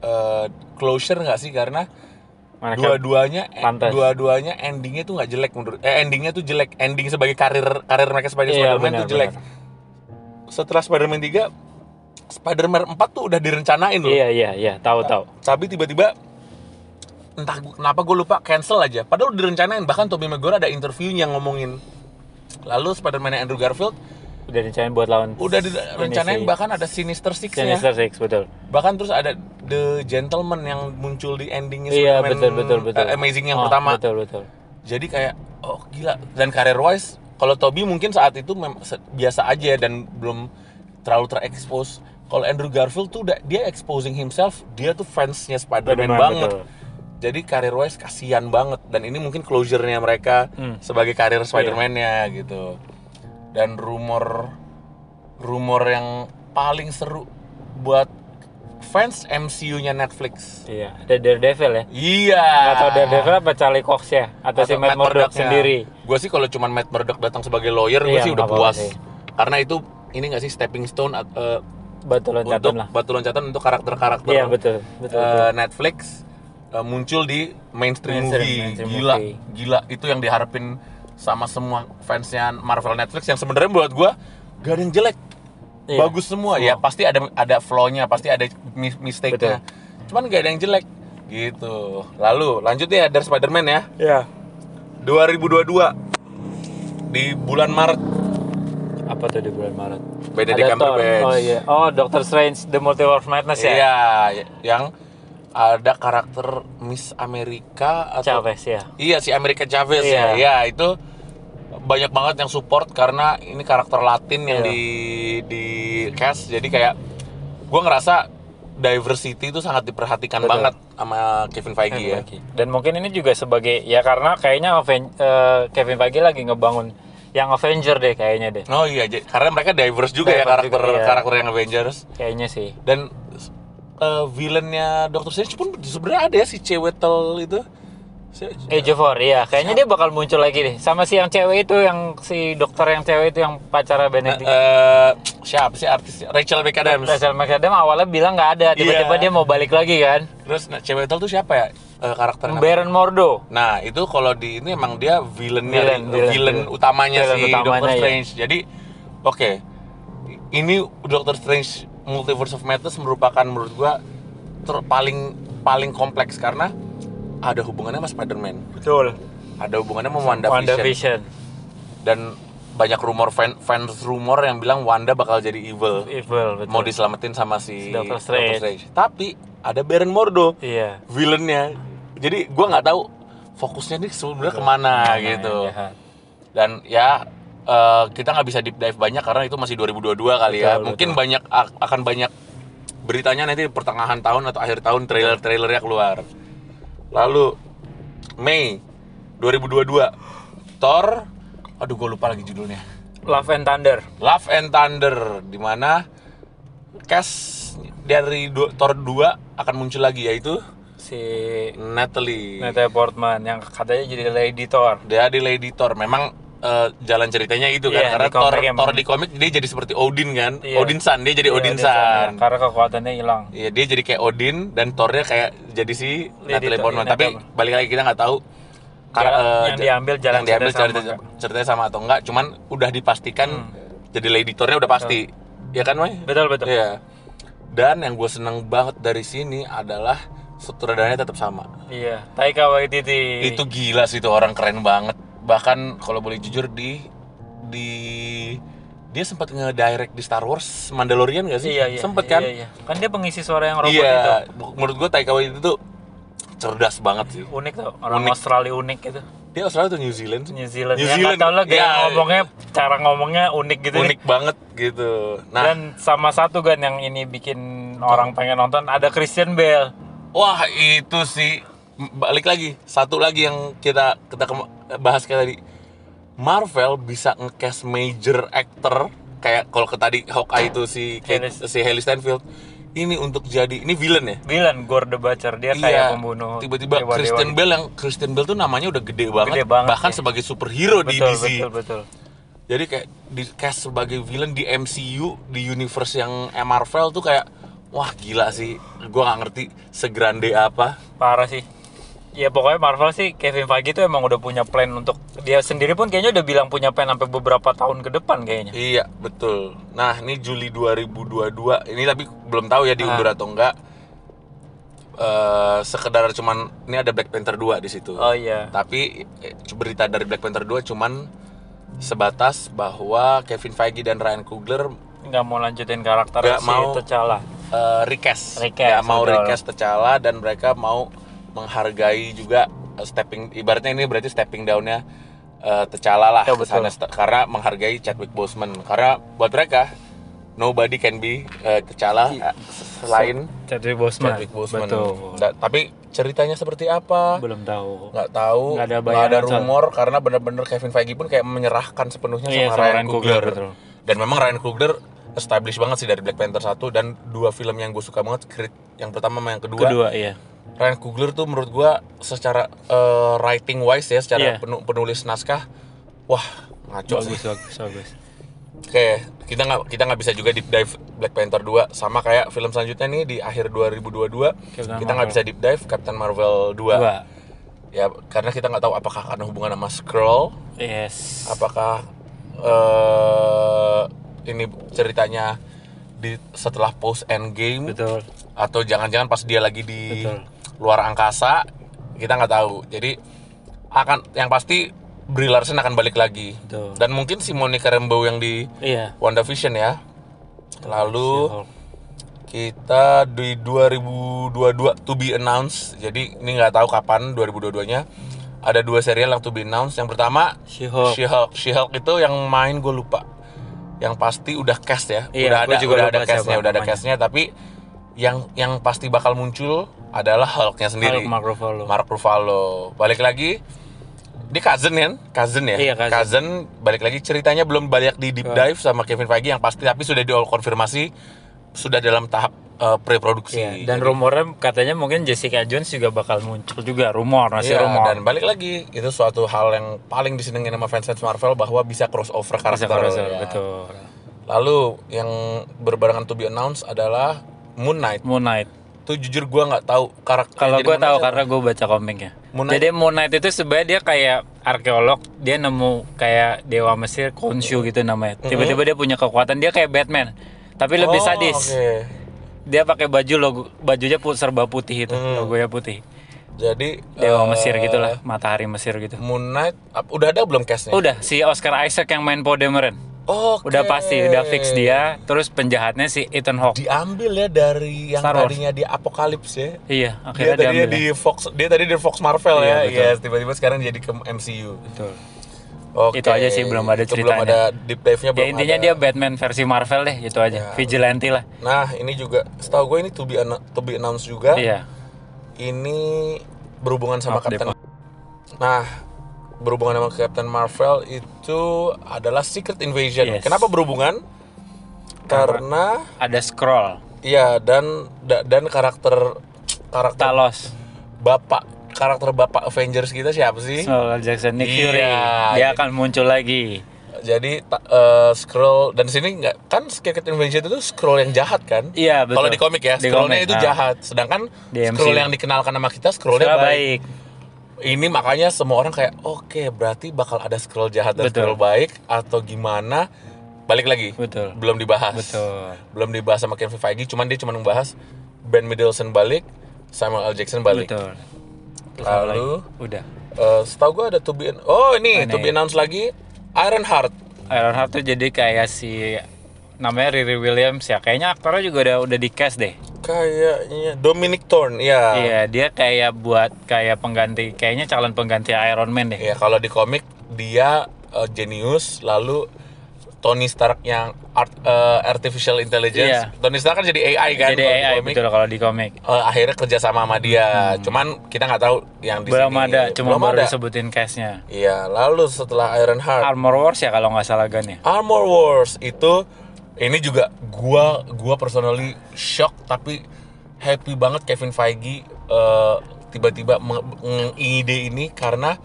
eh, closure nggak sih? Karena dua-duanya dua-duanya endingnya tuh nggak jelek menurut eh endingnya tuh jelek. Ending sebagai karir karir mereka sebagai Iya, Spider-Man benar, tuh jelek. setelah Spider-Man 3 Spider-Man 4 tuh udah direncanain loh. Iya iya iya. Tahu tahu. tapi tiba-tiba entah kenapa gue lupa cancel aja. Padahal udah direncanain. Bahkan Tobey Maguire ada interview yang ngomongin lalu Spider-Man Andrew Garfield Udah direncanain buat lawan. udah direncanain sih. bahkan ada Sinister Six nya Sinister Six betul. bahkan terus ada The Gentleman yang muncul di endingnya Iya betul betul betul. eh, Amazing yang Oh, pertama Betul betul. jadi kayak oh gila dan career wise kalau Toby mungkin saat itu biasa aja dan belum terlalu terekspos kalau Andrew Garfield tuh udah dia exposing himself dia tuh fansnya Spider-Man banget betul. jadi career wise kasihan banget dan ini mungkin closure-nya mereka Hmm. sebagai karir Spider-Man-nya gitu dan rumor rumor yang paling seru buat fans MCU-nya Netflix Iya. Ada Daredevil ya. iya Atau Daredevil apa Charlie Cox ya? Atau, si Matt Murdock sendiri? Gue sih kalau cuma Matt Murdock datang sebagai lawyer, gue Iya, sih udah puas. sih. Karena itu ini nggak sih stepping stone at- eh, Batu loncatan untuk lah. batu loncatan untuk karakter-karakter Iya betul betul. betul. Netflix eh, muncul di mainstream, Mainstream, movie. mainstream gila, movie. gila itu yang diharapin sama semua fansnya Marvel Netflix yang sebenarnya buat gue gak ada yang jelek. Iya. Bagus semua. Ya pasti ada ada flow-nya, pasti ada mis- mistake-nya. Cuman gak ada yang jelek gitu. Lalu lanjut ya dari Spider-Man ya. Iya. 2022 di bulan Maret Apa tuh di bulan Maret? Benedict. Cumberbatch. Oh iya. Oh Doctor Strange The Multiverse of Madness ya. Iya, yang ada karakter Miss Amerika atau Chavez ya. Iya si Amerika Chavez Iya. ya. Iya, itu banyak banget yang support karena ini karakter Latin yang Iya. di di cast jadi kayak gua ngerasa diversity itu sangat diperhatikan Betul. banget sama Kevin Feige ya. Dan mungkin ini juga sebagai ya karena kayaknya Aven- eh, Kevin Feige lagi ngebangun yang Avenger deh kayaknya deh. Oh iya, karena mereka diverse juga ya Diverse karakter juga, iya. karakter yang Avengers. Kayaknya sih. dan uh, villainnya Doctor Strange pun sebenarnya ada ya si Cewetel itu Si- Age of War, iya. Kayaknya dia bakal muncul lagi deh. Sama si yang cewek itu, yang si dokter yang cewek itu yang pacara Benedict. Eh, siapa sih artis Rachel McAdams Rachel McAdams awalnya bilang nggak ada, tiba-tiba Iya. dia mau balik lagi kan. terus nah, Cewetel tuh siapa ya Eh, karakternya Baron Mordo. nah itu kalau di ini emang dia villainnya Villain, villain, villain, utamanya Villain si utamanya, Doctor iya. Strange jadi oke ini Doctor Strange Multiverse of Madness merupakan menurut gua ter- paling paling kompleks karena ada hubungannya sama Spider-Man Betul. ada hubungannya sama WandaVision WandaVision. dan banyak rumor fan, fans rumor yang bilang Wanda bakal jadi evil Evil, betul. mau diselamatin sama si Si Doctor Strange. tapi ada Baron Mordo Iya. villainnya jadi gua nggak tahu fokusnya nih sebenarnya ke mana Mana gitu jahat. dan ya eh, kita nggak bisa deep dive banyak karena itu masih 2022 kali ya Betul, mungkin betul. banyak akan banyak beritanya nanti pertengahan tahun atau akhir tahun trailer-trailernya keluar. Lalu Mei 2022 Thor aduh gue lupa lagi judulnya. Love and Thunder. Love and Thunder di mana cast dari du- Thor 2 akan muncul lagi yaitu Si Natalie. Natalie Portman yang katanya jadi Lady Thor. Dia di Lady Thor. Memang eh, jalan ceritanya itu kan Iya, karena di Thor. Thor di komik dia jadi seperti Odin kan. Iya. Odin San dia jadi Iya, Odin San. ya. Karena kekuatannya hilang. Iya dia jadi kayak Odin dan Thornya kayak jadi si Natalie Thor, Portman. iya, Tapi balik lagi kita nggak tahu kar- Jalan- eh, yang diambil jalan yang diambil cerita cerita- sama ceritanya sama atau enggak. Cuman udah dipastikan Hmm. jadi Lady Thornya udah pasti. Ya kan, Mai? Betul betul. Iya. Dan yang gue seneng banget dari sini adalah sutradaranya tetap sama. Iya. Taika Waititi. Itu gila sih itu orang keren banget. Bahkan kalau boleh jujur di di dia sempat nge-direct di Star Wars Mandalorian gak sih? Iya iya. Sempet iya, kan? Iya, Kan dia pengisi suara yang robot Iya, itu. menurut gue Taika Waititi itu cerdas banget sih. Unik tuh. Orang Unik. Australia unik gitu. Dia Australia atau New Zealand? sih? New Zealand. New ya, Zealand. nggak tahu lah Ya, ngomongnya cara ngomongnya unik gitu. nih. unik banget gitu. Nah, Dan sama satu kan yang ini bikin orang pengen nonton ada Christian Bale. wah itu sih balik lagi satu lagi yang kita kita bahas kayak tadi. Marvel bisa nge-cast major actor kayak kalau ke tadi Hawkeye itu si Kate- si Haley Steinfeld ini untuk jadi ini villain ya? Villain Gore the Butcher dia kayak pembunuh. Iya. tiba-tiba dewa-dewa Christian gitu. Bale yang Christian Bale tuh namanya udah gede banget, Gede banget, bahkan ya. sebagai superhero di Betul DC. betul betul. Jadi kayak di cast sebagai villain di MCU di universe yang Marvel tuh kayak wah gila sih. Gua nggak ngerti segrande apa. Parah sih. Ya pokoknya Marvel sih Kevin Feige itu emang udah punya plan untuk dia sendiri pun kayaknya udah bilang punya plan sampai beberapa tahun ke depan kayaknya. Iya, betul. Nah, ini Juli 2022. Ini tapi belum tahu ya diundur Ah. atau enggak. Eh sekedar cuman ini ada Black Panther 2 di situ. Oh iya. Tapi eh, berita dari Black Panther 2 cuman sebatas bahwa Kevin Feige dan Ryan Coogler nggak mau lanjutin karakter Nggak si mau. T'Challa. eh, request, Request, ya mau request T'Challa dan mereka mau menghargai juga eh, stepping ibaratnya ini berarti stepping downnya uh, T'Challa lah Ya, ke betul. sana st- karena menghargai Chadwick Boseman karena buat mereka nobody can be uh, T'Challa uh, selain Chadwick Boseman. Chadwick Boseman. Betul. Da- tapi ceritanya seperti apa? Belum tahu. nggak tahu Nggak ada nggak ada bayangan soal- rumor karena bener-bener Kevin Feige pun kayak menyerahkan sepenuhnya Iya, sama, sama Ryan Ryan Coogler, dan memang Ryan Coogler establish banget sih dari Black Panther 1 dan dua film yang gue suka banget Creed yang pertama sama yang kedua, Kedua iya. Ryan Coogler tuh menurut gue secara eh, writing wise ya secara Iya. penu- penulis naskah wah ngaco sih Bagus bagus bagus. Oke, kita nggak kita nggak bisa juga deep dive Black Panther 2 sama kayak film selanjutnya nih di akhir 2022 Captain kita nggak bisa deep dive Captain Marvel 2. Dua. Ya karena kita nggak tahu apakah ada hubungan sama Skrull, Yes. apakah eh ini ceritanya di setelah post end game Betul. atau jangan-jangan pas dia lagi di Betul. Luar angkasa kita nggak tahu. Jadi akan yang pasti Brie Larson akan balik lagi Betul. dan mungkin si Monica Rambeau yang di Iya. WandaVision ya. Lalu kita di 2022 to be announced. Jadi ini nggak tahu kapan 2022-nya. Ada dua serial yang to be announced. Yang pertama She-Hulk. She-Hulk. She-Hulk itu yang main gue lupa. Yang pasti udah cast ya. Iya, udah ada juga udah ada castnya, udah ada castnya. Tapi yang yang pasti bakal muncul adalah Hulk-nya sendiri. Hulk Mark Ruffalo. Mark Ruffalo. Balik lagi di cousin kan? Cousin ya? Iya, cousin. balik lagi ceritanya belum balik di deep dive sama Kevin Feige yang pasti tapi sudah dikonfirmasi sudah dalam tahap eh, pre-produksi. Iya, dan Jadi- rumornya katanya mungkin Jessica Jones juga bakal muncul juga rumor masih Iya, rumor. dan balik lagi itu suatu hal yang paling disenengin sama fans fans Marvel bahwa bisa crossover Bisa karakter. crossover, ya. betul. Lalu yang berbarengan to be announced adalah Moon Knight. Moon Knight. Tuh jujur gua nggak tahu karakter. Kalau gue tahu karena gue baca komiknya. Moon Knight- Jadi Moon Knight itu sebenarnya dia kayak arkeolog, dia nemu kayak dewa Mesir Khonshu gitu namanya. Tiba-tiba dia punya kekuatan, dia kayak Batman, tapi lebih Oh, sadis. oke. Dia pakai baju logo bajunya put serba putih itu, Hmm. logonya putih. Jadi Dewa eh, Mesir gitulah, matahari Mesir gitu. Moon Knight udah ada belum castnya? Udah si Oscar Isaac yang main Poe Dameron. Oke. Udah pasti, udah fix dia. Terus penjahatnya si Ethan Hawke. Diambil ya dari yang Star Wars. tadinya di Apokalips ya. Iya, Dia akhirnya tadinya diambil. di Fox, dia tadi di Fox Marvel Iya, ya. betul. Yes, tiba-tiba sekarang jadi ke MCU. Betul. Oke, Itu aja sih belum ada itu belum ceritanya. ada deep dive-nya Ya belum intinya ada. dia Batman versi Marvel deh, itu aja. Vigilante lah. Nah, ini juga setahu gue ini to be, to be announced juga. Iya. Ini berhubungan sama. Captain. Nah, berhubungan sama Captain Marvel itu adalah Secret Invasion. Yes. Kenapa berhubungan? Karena Ada scroll, iya dan da- dan karakter karakter Talos, bapak karakter bapak Avengers kita siapa sih? Samuel Jackson, Nick Iya. Fury. Dia akan muncul lagi. Jadi eh, scroll dan sini nggak kan Secret Invasion itu scroll yang jahat kan? Iya, betul. Kalau di komik ya, scrollnya itu ah. jahat. Sedangkan Di scroll yang dikenalkan sama kita scrollnya Scroll baik. baik. Ini makanya semua orang kayak oke berarti bakal ada scroll jahat dan Betul. scroll baik atau gimana? Balik lagi. Betul. Belum dibahas. Betul. Belum dibahas sama Kevin Feige, cuman dia cuma membahas Ben Mendelsohn balik, Samuel L. Jackson balik. Betul. Terus Lalu udah. eh, setahu gue ada to be Oh, ini Ini. to be announced lagi Ironheart. Ironheart tuh jadi kayak si namanya Riri Williams ya. Kayaknya aktornya juga udah udah di cast deh. Kayaknya Dominic Thorne, ya. Iya, dia kayak buat kayak pengganti kayaknya calon pengganti Iron Man deh. Ya kalau di komik dia eh, jenius, lalu Tony Stark yang art, eh, artificial intelligence. Iya. Tony Stark kan jadi AI kan jadi kalau di AI komik. betul kalau di komik. Eh, akhirnya kerja sama sama dia. Cuman kita nggak tahu yang di Belum sini. ada, cuma Belum baru ada. disebutin castnya. Iya, lalu setelah Ironheart, Armor Wars ya kalau nggak salah Gan ya. Armor Wars itu ini juga gua gua personally shock tapi happy banget Kevin Feige eh, tiba-tiba menge- ngide ini karena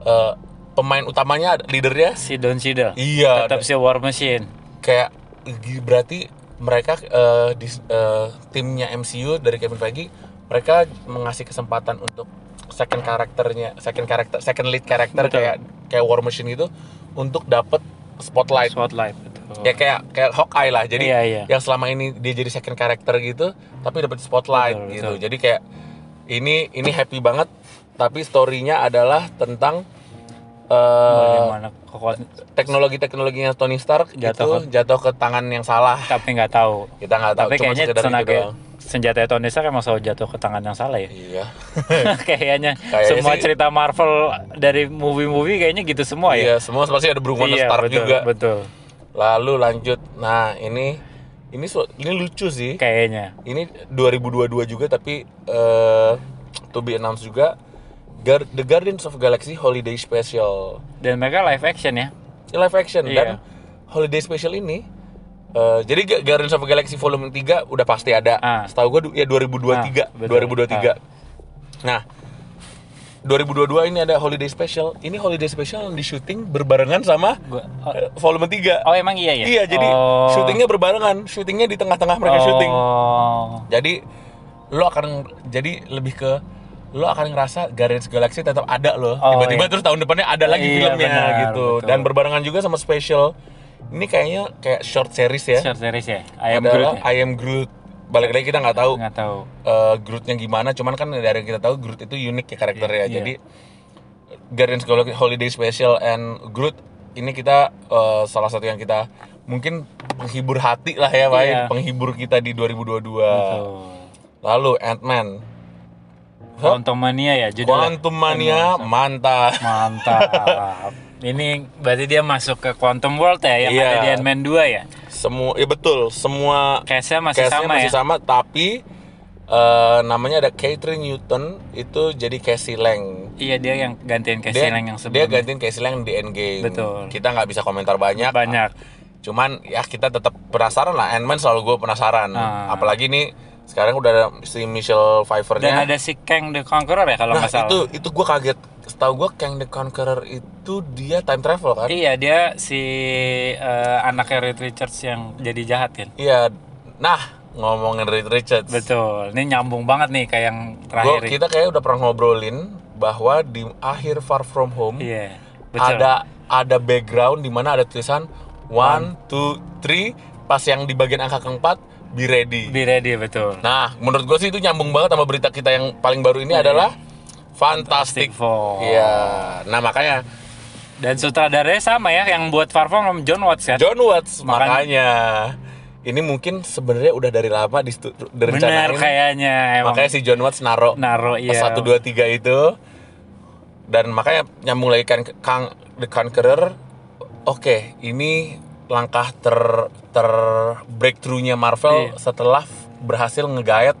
eh, pemain utamanya leadernya Si Don Cheadle. iya Tetap si War Machine. kayak berarti mereka eh, di eh, timnya MCU dari Kevin Feige mereka mengasih kesempatan untuk second karakternya second karakter second lead karakter kayak kayak War Machine gitu untuk dapet spotlight Spotlight betul. ya kayak kayak Hawkeye lah jadi Iya, iya. yang selama ini dia jadi second karakter gitu tapi dapat spotlight Betul, gitu betul. jadi kayak ini ini happy banget tapi storynya adalah tentang eh, Bagaimana kekuatan teknologi teknologinya Tony Stark Jatuh itu jatuh ke tangan yang salah tapi nggak tahu. kita nggak tahu Tapi cuma kayaknya tenaga doang. senjata Tony Stark emang selalu jatuh ke tangan yang salah ya. iya *laughs* kayaknya Kayaknya semua sih- cerita Marvel dari movie-movie kayaknya gitu semua ya. iya semua pasti ada berhubungan Iya, Stark betul, juga betul. Lalu lanjut nah ini ini ini lucu sih Kayaknya. ini 2022 juga tapi eh to be announced juga Gar- The Guardians of Galaxy Holiday Special Dan mereka live action ya. Live action Iya. dan Holiday Special ini eh, jadi Guardians of Galaxy Volume 3 udah pasti ada Ah. setahu gue ya 2023 Ah, betul. 2023 nah 2022 ini ada Holiday Special ini Holiday Special yang di syuting berbarengan sama Gua, oh, eh, Volume 3 oh, emang iya ya? iya jadi Oh. syutingnya berbarengan syutingnya di tengah-tengah mereka syuting Oh. jadi lo akan jadi lebih ke lo akan ngerasa Guardians Galaxy tetap ada loh. Oh, Tiba-tiba iya. terus tahun depannya ada lagi Iya, filmnya benar, gitu. betul. Dan berbarengan juga sama special. Ini kayaknya kayak short series ya. Short series ya. I am Adalah Groot ya? I Am Groot. Balik lagi kita nggak tahu Nggak tahu. eh, Grootnya gimana. Cuman kan dari yang kita tahu Groot itu unik ya karakternya. Iya. Jadi Guardians Galaxy Holiday Special and Groot ini kita eh, salah satu yang kita mungkin penghibur hati lah ya, Pak. Iya. Penghibur kita di 2022. Betul. Lalu Ant-Man. Quantum Mania ya judulnya. Quantum Mania mantap. Mantap. *laughs* Ini berarti dia masuk ke Quantum World ya yang Iya. ada di Ant-Man 2 ya. Semua ya betul, semua Case-nya masih cast-nya sama masih ya. sama tapi eh, namanya ada Catherine Newton itu jadi Cassie Lang. Iya dia yang gantiin Casey Lang yang dia sebelumnya. gantiin Cassie Lang di Endgame. Betul. Kita nggak bisa komentar banyak. Banyak. Cuman ya kita tetap penasaran lah. Ant-Man selalu gue penasaran. Ah. Apalagi nih sekarang udah ada si Michelle Pfeiffer-nya. Dan ada si Kang the Conqueror ya kalau nah nggak salah. itu itu gue kaget. Setahu gue Kang the Conqueror itu dia time travel kan? Iya dia si eh, anaknya Reed Richards yang jadi jahat kan. Iya. Nah ngomongin Reed Richards. Betul. Ini nyambung banget nih kayak yang Gua, terakhir. ini. kita kayak udah pernah ngobrolin bahwa di akhir Far From Home Iya. Betul. ada ada background di mana ada tulisan one, two, three. Pas yang di bagian angka keempat, be ready. Be ready betul. Nah, menurut gue sih itu nyambung banget sama berita kita yang paling baru ini adalah Fantastic. Fantastic Four. Iya. Nah makanya Dan sutradaranya sama ya yang buat Far From John Watts kan. John Watts Makanya- makanya ini mungkin sebenarnya udah dari lama di Bener direncanain. kayaknya emang Makanya si John Watts naro naro iya. satu dua tiga itu dan makanya nyambung lagi kan Kang The Conqueror oke ini langkah ter ter breakthrough-nya Marvel Iya. setelah berhasil ngegayat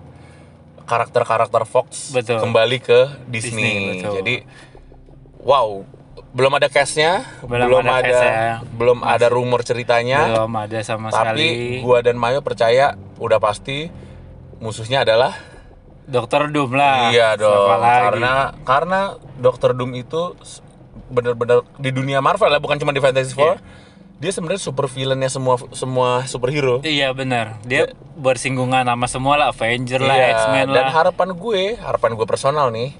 karakter-karakter Fox Betul. kembali ke Disney, Disney, betul. jadi wow belum ada cast-nya Belum ada ada cast-nya. belum ada rumor ceritanya. belum ada sama tapi sekali. gua dan Mayo percaya udah pasti musuhnya adalah Dokter Doom lah. Iya dong karena karena Doctor Doom itu bener-bener di dunia Marvel ya bukan cuma di Fantastic Four dia sebenarnya super villainnya semua semua superhero. Iya benar. Dia bersinggungan sama semua lah. Avenger lah Iya, X-Men dan lah. harapan gue harapan gue personal nih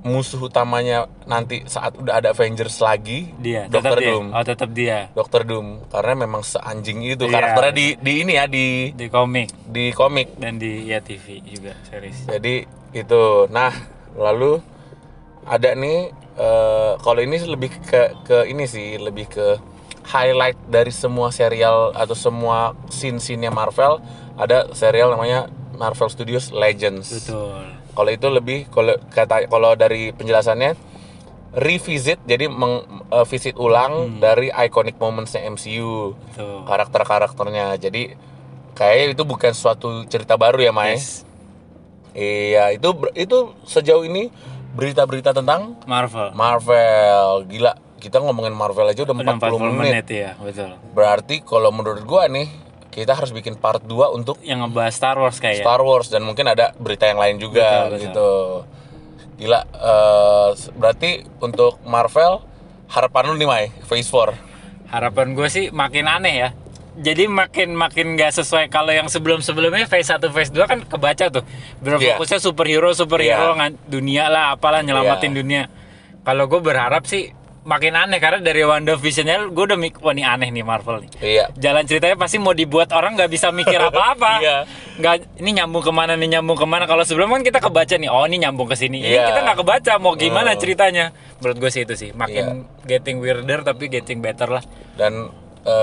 musuh utamanya nanti saat udah ada Avengers lagi dia dia. Doom. Oh tetap dia. Doctor Doom. Karena memang seanjing itu Iya. karakternya di di ini ya di di komik. di komik. Dan di ya TV juga series. Jadi itu. Nah, lalu ada nih eh, kalau ini lebih ke ke ini sih, lebih ke highlight dari semua serial atau semua scene-scene-nya Marvel, ada serial namanya Marvel Studios Legends. betul Kalau itu lebih kalau kata kalau dari penjelasannya revisit jadi meng, eh, visit ulang dari iconic moments-nya MCU, betul karakter-karakternya. Jadi kayaknya itu bukan suatu cerita baru ya, Mai. Yes. Iya, itu itu sejauh ini berita-berita tentang Marvel Marvel. Gila, kita ngomongin Marvel aja udah 40, udah 40 menit. menit ya betul Berarti kalau menurut gua nih, kita harus bikin part 2 untuk yang ngebahas Star Wars kayak Star Wars dan mungkin ada berita yang lain juga Betul, betul. gitu. Gila, eh, berarti untuk Marvel harapan lu nih Mai, Phase 4. harapan gue sih makin aneh ya jadi makin makin nggak sesuai kalau yang sebelum sebelumnya phase 1 phase 2 kan kebaca tuh Iya. berfokusnya superhero superhero Iya. ngan- dunia lah apalah nyelamatin Iya. dunia kalau gue berharap sih makin aneh karena dari WandaVision-nya gue udah mik wah ini aneh nih Marvel nih Iya. jalan ceritanya pasti mau dibuat orang nggak bisa mikir *laughs* apa-apa Iya. nggak ini nyambung ke mana nih nyambung ke mana kalau sebelum kan kita kebaca nih oh ini nyambung ke sini ini Iya. kita nggak kebaca mau gimana Oh. ceritanya menurut gue sih itu sih makin Iya. getting weirder tapi getting better lah dan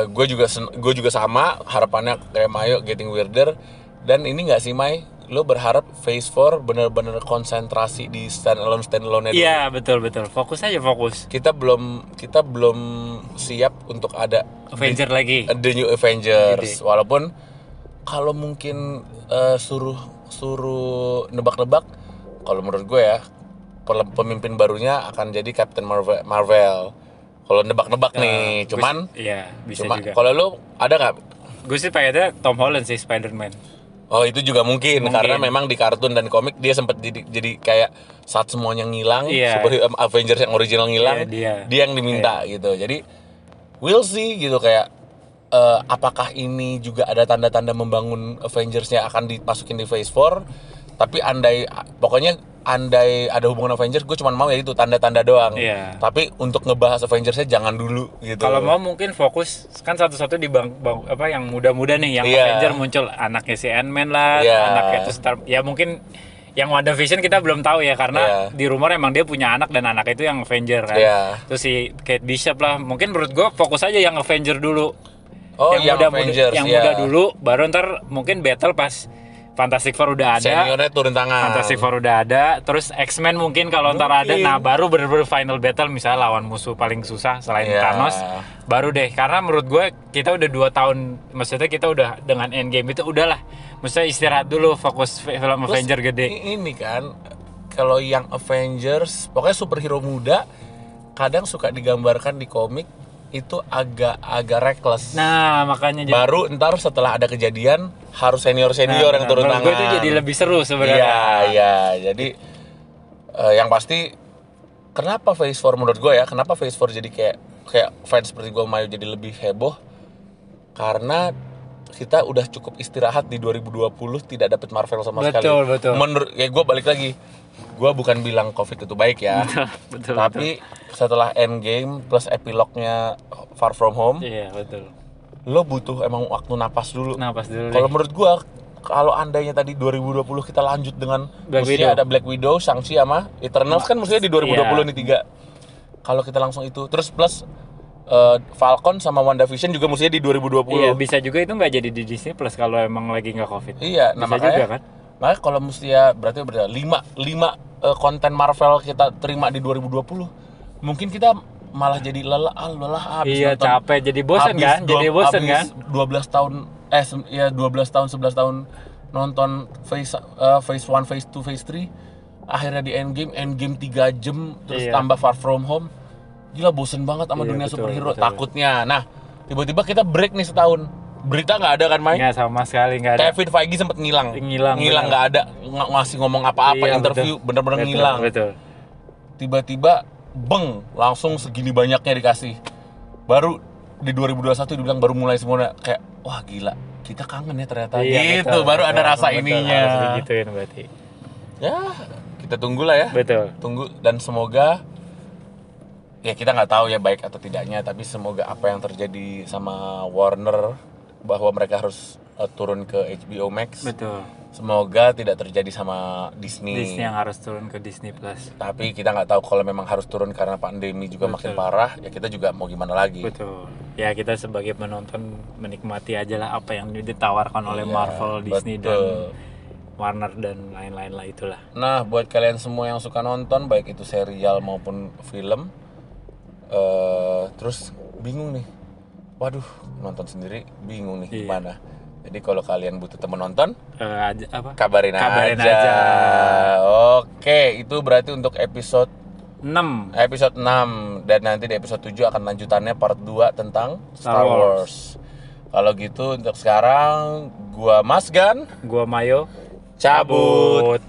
gue juga gue juga sama harapannya kayak Mayo getting weirder dan ini nggak sih Mai lo berharap Phase 4 bener-bener konsentrasi di stand alone stand alone Iya betul betul. Fokus aja fokus. Kita belum kita belum siap untuk ada Avenger lagi. The New Avengers. Walaupun kalau mungkin eh, suruh suruh nebak-nebak kalau menurut gue ya pemimpin barunya akan jadi Captain Marvel Marvel. Kalau nebak-nebak nih Gua cuman iya bisa cuma juga. kalau lu ada nggak? Gue sih pengennya Tom Holland sih Spider-Man Oh itu juga mungkin, Mungkin. karena memang di kartun dan komik dia sempat jadi jadi kayak saat semuanya ngilang, Iya. seperti um, Avengers yang original ngilang, Iya, dia. yang diminta gitu. Jadi we'll see gitu kayak eh, apakah ini juga ada tanda-tanda membangun Avengers-nya akan dimasukin di Phase 4 tapi andai pokoknya andai ada hubungan Avengers gue cuma mau ya itu tanda-tanda doang Iya. tapi untuk ngebahas Avengers-nya jangan dulu gitu Kalau mau mungkin fokus kan satu-satu di bang, bang- apa yang muda-muda nih yang Iya. Avenger muncul anaknya si Ant-Man lah, Iya. anaknya itu Star ya mungkin yang WandaVision kita belum tahu ya karena Iya. di rumor emang dia punya anak dan anak itu yang Avenger kan. Iya. Terus si Kate Bishop lah, mungkin menurut gua fokus aja yang Avenger dulu. oh yang yang, muda, Avengers yang ya. muda dulu, baru ntar mungkin battle pas Fantastic Four udah ada. seniornya turun tangan. Fantastic Four udah ada, terus X-Men mungkin kalau ntar ada, nah baru bener-bener final battle. Misalnya lawan musuh paling susah selain Iya. Thanos, baru deh. Karena menurut gue kita udah dua tahun, maksudnya kita udah dengan Endgame itu udahlah, maksudnya istirahat dulu, fokus fi- film Terus Avenger gede. Ini kan kalau yang Avengers, pokoknya superhero muda kadang suka digambarkan di komik itu agak agak reckless. Nah makanya jadi, Baru ntar setelah ada kejadian harus senior senior nah, yang turun menurut tangan. gue itu jadi lebih seru Iya sebenarnya. iya. Jadi eh, yang pasti kenapa Phase 4 menurut gue ya, kenapa Phase 4 jadi kayak kayak fans seperti gue Mayu jadi lebih heboh karena kita udah cukup istirahat di 2020 tidak dapat Marvel sama sekali. Betul, betul. Menurut ya gue balik lagi, gue bukan bilang COVID itu baik ya, *laughs* betul. tapi setelah Endgame plus epilognya Far From Home, Iya betul. lo butuh emang waktu napas dulu. Nah pas dulu Kalau deh. menurut gua kalau andainya tadi 2020 kita lanjut dengan Black Widow. ada Black Widow, Shang-Chi sama Eternals kan mestinya di 2020 Iya. nih tiga. Kalau kita langsung itu terus plus eh, Falcon sama WandaVision juga mestinya di 2020. Iya bisa juga itu nggak jadi di Disney Plus kalau emang lagi nggak COVID. Iya, nah Bisa makanya juga kan? Makanya kalau mesti ya berarti berarti lima lima eh, konten Marvel kita terima di 2020, mungkin kita malah jadi lelah, ah, lelah habis Iya, nonton. capek. Jadi Habis kan? dua- Jadi habis kan? 12 tahun eh ya 12 tahun 11 tahun nonton phase eh, phase 1, phase 2, phase 3 akhirnya di Endgame, Endgame 3 jam terus Iya. tambah Far From Home. Gila bosen banget sama Iya, dunia betul, superhero betul. takutnya. Nah, tiba-tiba kita break nih setahun. Berita nggak ada kan, Mike? Nggak sama sekali nggak ada. Kevin Feige sempat ngilang. Ngilang, Ngilang nggak ada ng- ngasih ngomong apa-apa Iya, interview bener-bener ngilang. Betul. Tiba-tiba beng langsung segini banyaknya dikasih. Baru di 2021 dibilang baru mulai semuanya kayak wah gila kita kangen ya ternyata Iya, gitu betul, baru ada rasa betul, ininya Harus digituin berarti. ya kita tunggulah ya Betul. tunggu dan semoga ya kita nggak tahu ya baik atau tidaknya tapi semoga apa yang terjadi sama Warner bahwa mereka harus uh, turun ke HBO Max Betul. semoga tidak terjadi sama Disney, Disney yang harus turun ke Disney Plus. tapi kita nggak tahu kalau memang harus turun karena pandemi juga makin Betul. parah ya kita juga mau gimana lagi Betul. Ya kita sebagai penonton menikmati aja lah apa yang ditawarkan oleh Iya, Marvel, Disney betul. dan Warner dan lain-lain lah itulah. Nah, buat kalian semua yang suka nonton, baik itu serial maupun film, eh terus bingung nih, waduh nonton sendiri bingung nih Iya. gimana. Jadi kalau kalian butuh temen nonton, Eh, aja, apa? kabarin, Kabarin aja. aja. Oke, itu berarti untuk episode 6 episode 6 dan nanti di episode 7 akan lanjutannya part 2 tentang Star, Star Wars. Kalau gitu untuk sekarang gua Mas Gan gua Mayo cabut. cabut.